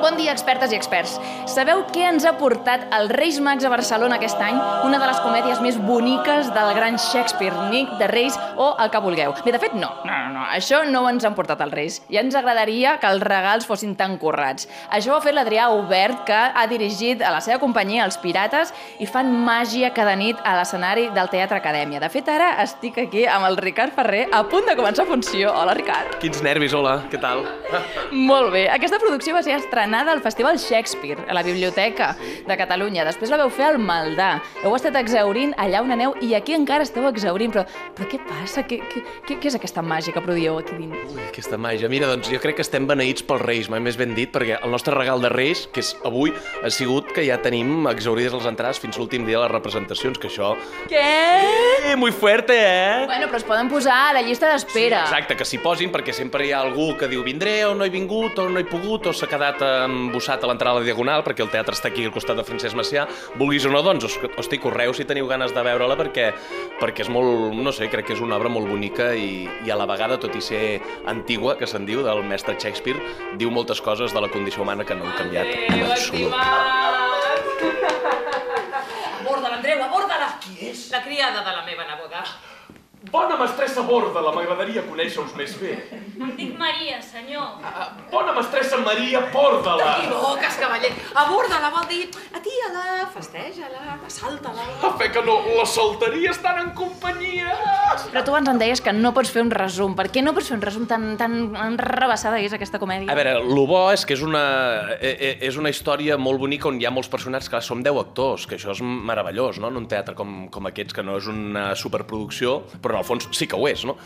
Bon dia, expertes i experts. Sabeu què ens ha portat el Reis Mags a Barcelona aquest any? Una de les comèdies més boniques del gran Shakespeare, Nick de Reis o el que vulgueu. Bé, de fet, no. No, no, no. Això no ens han portat els Reis. Ja ens agradaria que els regals fossin tan currats. Això ho ha fet l'Adrià Obert, que ha dirigit a la seva companyia Els Pirates i fan màgia cada nit a l'escenari del Teatre Acadèmia. De fet, ara estic aquí amb el Ricard Ferrer, a punt de començar funció. Hola, Ricard. Quins nervis, hola, què tal? Molt bé. Aquesta producció va ser estrenada al Festival Shakespeare, a la Biblioteca de Catalunya. Després la veu fer al Maldà. Heu estat exaurint allà on aneu i aquí encara esteu exaurint. Però, però què passa? Què, què, què, és aquesta màgia que produïeu aquí dins? Ui, aquesta màgia. Mira, doncs jo crec que estem beneïts pels Reis, mai més ben dit, perquè el nostre regal de Reis, que és avui, ha sigut que ja tenim exaurides les entrades fins l'últim dia de les representacions, que això... Què? Eh, muy fuerte, eh? Bueno, però es poden posar a la llista d'espera. Exacte, que s'hi posin, perquè sempre hi ha algú que diu vindré o no he vingut o no he pogut o s'ha quedat embossat a l'entrada a la Diagonal perquè el teatre està aquí al costat de Francesc Macià, vulguis o no, doncs, hos- hosti, correu si teniu ganes de veure-la perquè, perquè és molt, no sé, crec que és una obra molt bonica i, i a la vegada, tot i ser antigua, que se'n diu, del mestre Shakespeare, diu moltes coses de la condició humana que no han canviat en absolut. Aborda-la, Andreu, aborda-la! Qui és? La criada de la meva neboda. Bona mestressa Borda-la, m'agradaria conèixer-us més bé. Em dic Maria, senyor. Ah, Bona mestressa Maria, porda-la. T'equivoques, cavaller. Aborda-la vol dir atia-la, festeja-la, assalta-la. A fe que no, la solteria estan en companyia. Però tu abans em deies que no pots fer un resum. Per què no pots fer un resum tan, tan enrebaçada que és aquesta comèdia? A veure, el bo és que és una, eh, eh, és una història molt bonica on hi ha molts personatges, clar, som 10 actors, que això és meravellós, no?, en un teatre com, com aquests, que no és una superproducció, però en el fons sí que ho és, no?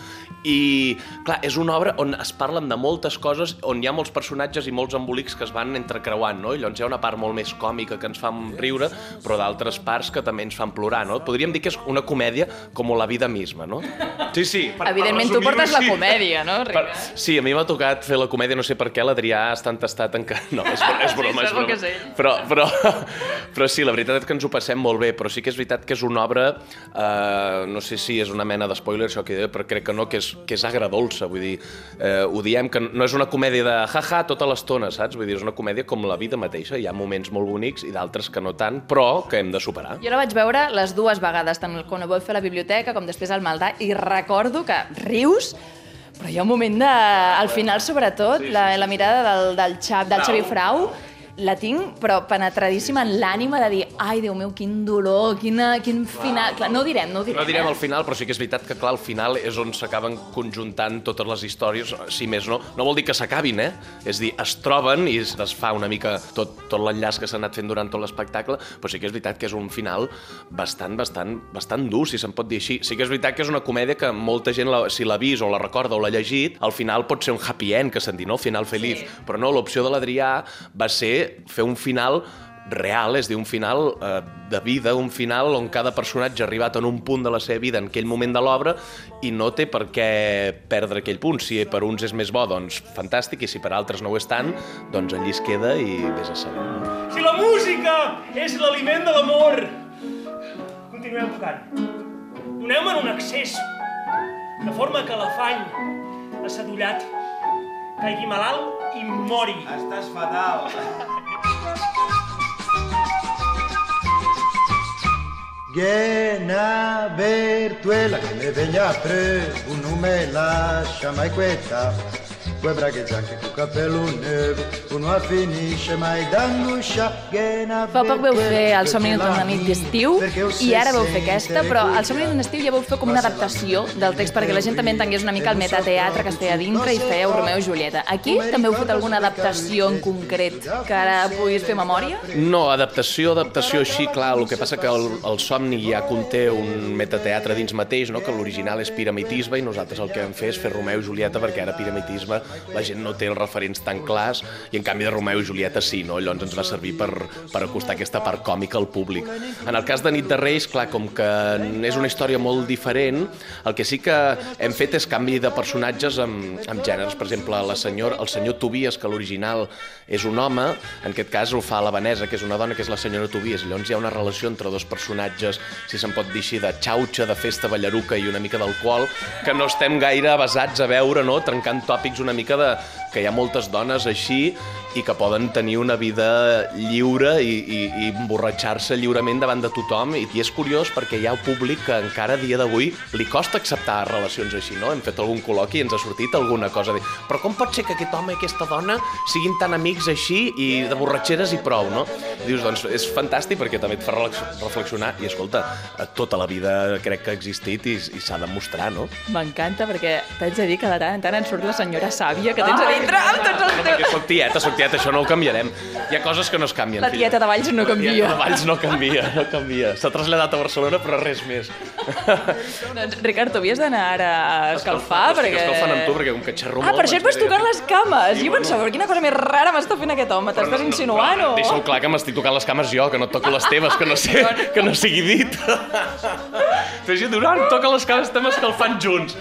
I, clar, és una obra on es parlen de moltes coses, on hi ha molts personatges i molts embolics que es van entrecreuant, no? I llavors hi ha una part molt més còmica que ens fan riure, però d'altres parts que també ens fan plorar, no? Podríem dir que és una comèdia com la vida misma, no? Sí, sí. Per- Evidentment, tu resumir-ho portes la així. comèdia, no, Per, sí, a mi m'ha tocat fer la comèdia, no sé per què, l'Adrià està entestat en que... No, és, és broma, és segur broma. que és ell. Però, però, però sí, la veritat és que ens ho passem molt bé, però sí que és veritat que és una obra, eh, no sé si és una mena d'espoiler això que diré, però crec que no, que és, que és agradolça, vull dir, eh, ho diem que no és una comèdia de ja-ja tota l'estona, saps? Vull dir, és una comèdia com la vida mateixa, hi ha moments molt bonics i d'altres que no tant, però que hem de superar. Jo la vaig veure les dues vegades, tant quan ho vaig fer a la biblioteca com després al Maldà, i recordo que rius, però hi ha un moment de... Al final, sobretot, la, la mirada del, del, Xav, del Xavi Frau, la tinc, però penetradíssima en l'ànima de dir ai, Déu meu, quin dolor, quina, quin final... Clar, no ho direm, no ho direm. No direm eh? al final, però sí que és veritat que, clar, al final és on s'acaben conjuntant totes les històries, si més no. No vol dir que s'acabin, eh? És dir, es troben i es es fa una mica tot, tot l'enllaç que s'ha anat fent durant tot l'espectacle, però sí que és veritat que és un final bastant, bastant, bastant dur, si se'n pot dir així. Sí que és veritat que és una comèdia que molta gent, la, si l'ha vist o la recorda o l'ha llegit, al final pot ser un happy end, que se'n diu, no? Final feliç. Sí. Però no, l'opció de l'Adrià va ser fer un final real, és dir, un final eh, de vida, un final on cada personatge ha arribat en un punt de la seva vida en aquell moment de l'obra i no té per què perdre aquell punt. Si per uns és més bo, doncs fantàstic, i si per altres no ho és tant, doncs allí es queda i vés a saber. No? Si la música és l'aliment de l'amor, continuem tocant. Doneu-me'n un accés, de forma que l'afany assadollat caigui malalt i mori. Estàs fatal. Ghena Bertuela che le veglia pre un nome lascia mai quetta Quei bragheggianti con capello nero uno a finisce mai d'angoscia Ghena Fa poc vau fer El somni d'una nit d'estiu i ara vau fer aquesta, però El somni d'un estiu ja vau fer com una adaptació del text perquè la gent també entengués una mica el metateatre que es feia a dintre i fèieu Romeu i Julieta. Aquí també heu fet alguna adaptació en concret que ara puguis fer memòria? No, adaptació, adaptació així, clar, el que passa que el, el somni ja conté un metateatre dins mateix, no? que l'original és piramitisme i nosaltres el que vam fer és fer Romeu i Julieta perquè ara piramitisme la gent no té els referents tan clars i en canvi de Romeu i Julieta sí, no? llavors ens va servir per, per acostar aquesta part còmica al públic. En el cas de Nit de Reis, clar, com que és una història molt diferent, el que sí que hem fet és canvi de personatges amb, amb gèneres. Per exemple, la senyora, el senyor Tobias, que l'original és un home, en aquest cas ho fa la Vanessa, que és una dona, que és la senyora Tobias. Llavors hi ha una relació entre dos personatges, si se'n pot dir així, de xauxa, de festa ballaruca i una mica d'alcohol, que no estem gaire basats a veure, no?, trencant tòpics una mica de, que hi ha moltes dones així i que poden tenir una vida lliure i, i, i emborratxar-se lliurement davant de tothom i, i és curiós perquè hi ha públic que encara a dia d'avui li costa acceptar relacions així, no? Hem fet algun col·loqui i ens ha sortit alguna cosa de però com pot ser que aquest home i aquesta dona siguin tan amics així i de borratxeres i prou, no? I dius, doncs és fantàstic perquè també et fa reflexionar i escolta, eh, tota la vida crec que ha existit i, i s'ha de mostrar, no? M'encanta perquè t'haig de dir que de tant en tant en surt la senyora sàvia que tens a dintre amb tots els teus... soc tieta, soc tieta, això no ho canviarem. Hi ha coses que no es canvien. La tieta de Valls no La tieta canvia. de Valls no canvia, no canvia. S'ha traslladat a Barcelona, però res més. Doncs, Ricard, tu havies d'anar ara a escalfar, perquè... escalfant amb tu, perquè com que xerro Ah, molt... per això et vas de- les cames. Sí, Jo pensava, quina cosa més rara m'està fent aquest home, t'estàs insinuant o... Deixa-ho clar que m'estic tocant les cames jo, que no et toco les teves, que no, sé, que no sigui dit. No, em toca les cames, estem escalfant junts.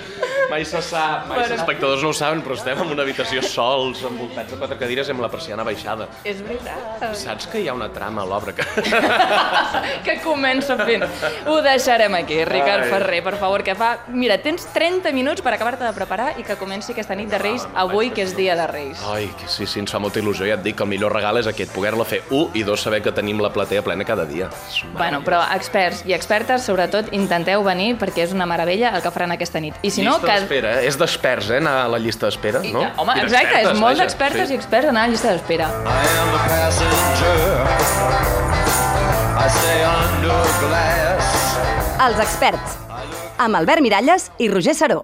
Mai se sap, mai Bueno. els espectadors no ho saben, però estem en una habitació sols, envoltats de quatre cadires amb la persiana baixada. És veritat. Saps que hi ha una trama a l'obra que... que comença fent. Ho deixarem aquí, Ricard Ai. Ferrer, per favor, que fa... Mira, tens 30 minuts per acabar-te de preparar i que comenci aquesta nit de Reis avui, que és dia de Reis. Ai, que sí, sí, ens fa molta il·lusió. Ja et dic que el millor regal és aquest, poder-la fer, un, i dos, saber que tenim la platea plena cada dia. Bueno, però experts i expertes, sobretot, intenteu venir perquè és una meravella el que faran aquesta nit. I si no, llista que... d'espera, eh? És d'experts, eh, anar a la llista d'espera, I, no? Home, I exacte, és molt d'expertes sí. i experts anar a la llista d'espera. I am a passenger. I stay under glass. Els experts, amb Albert Miralles i Roger Saró.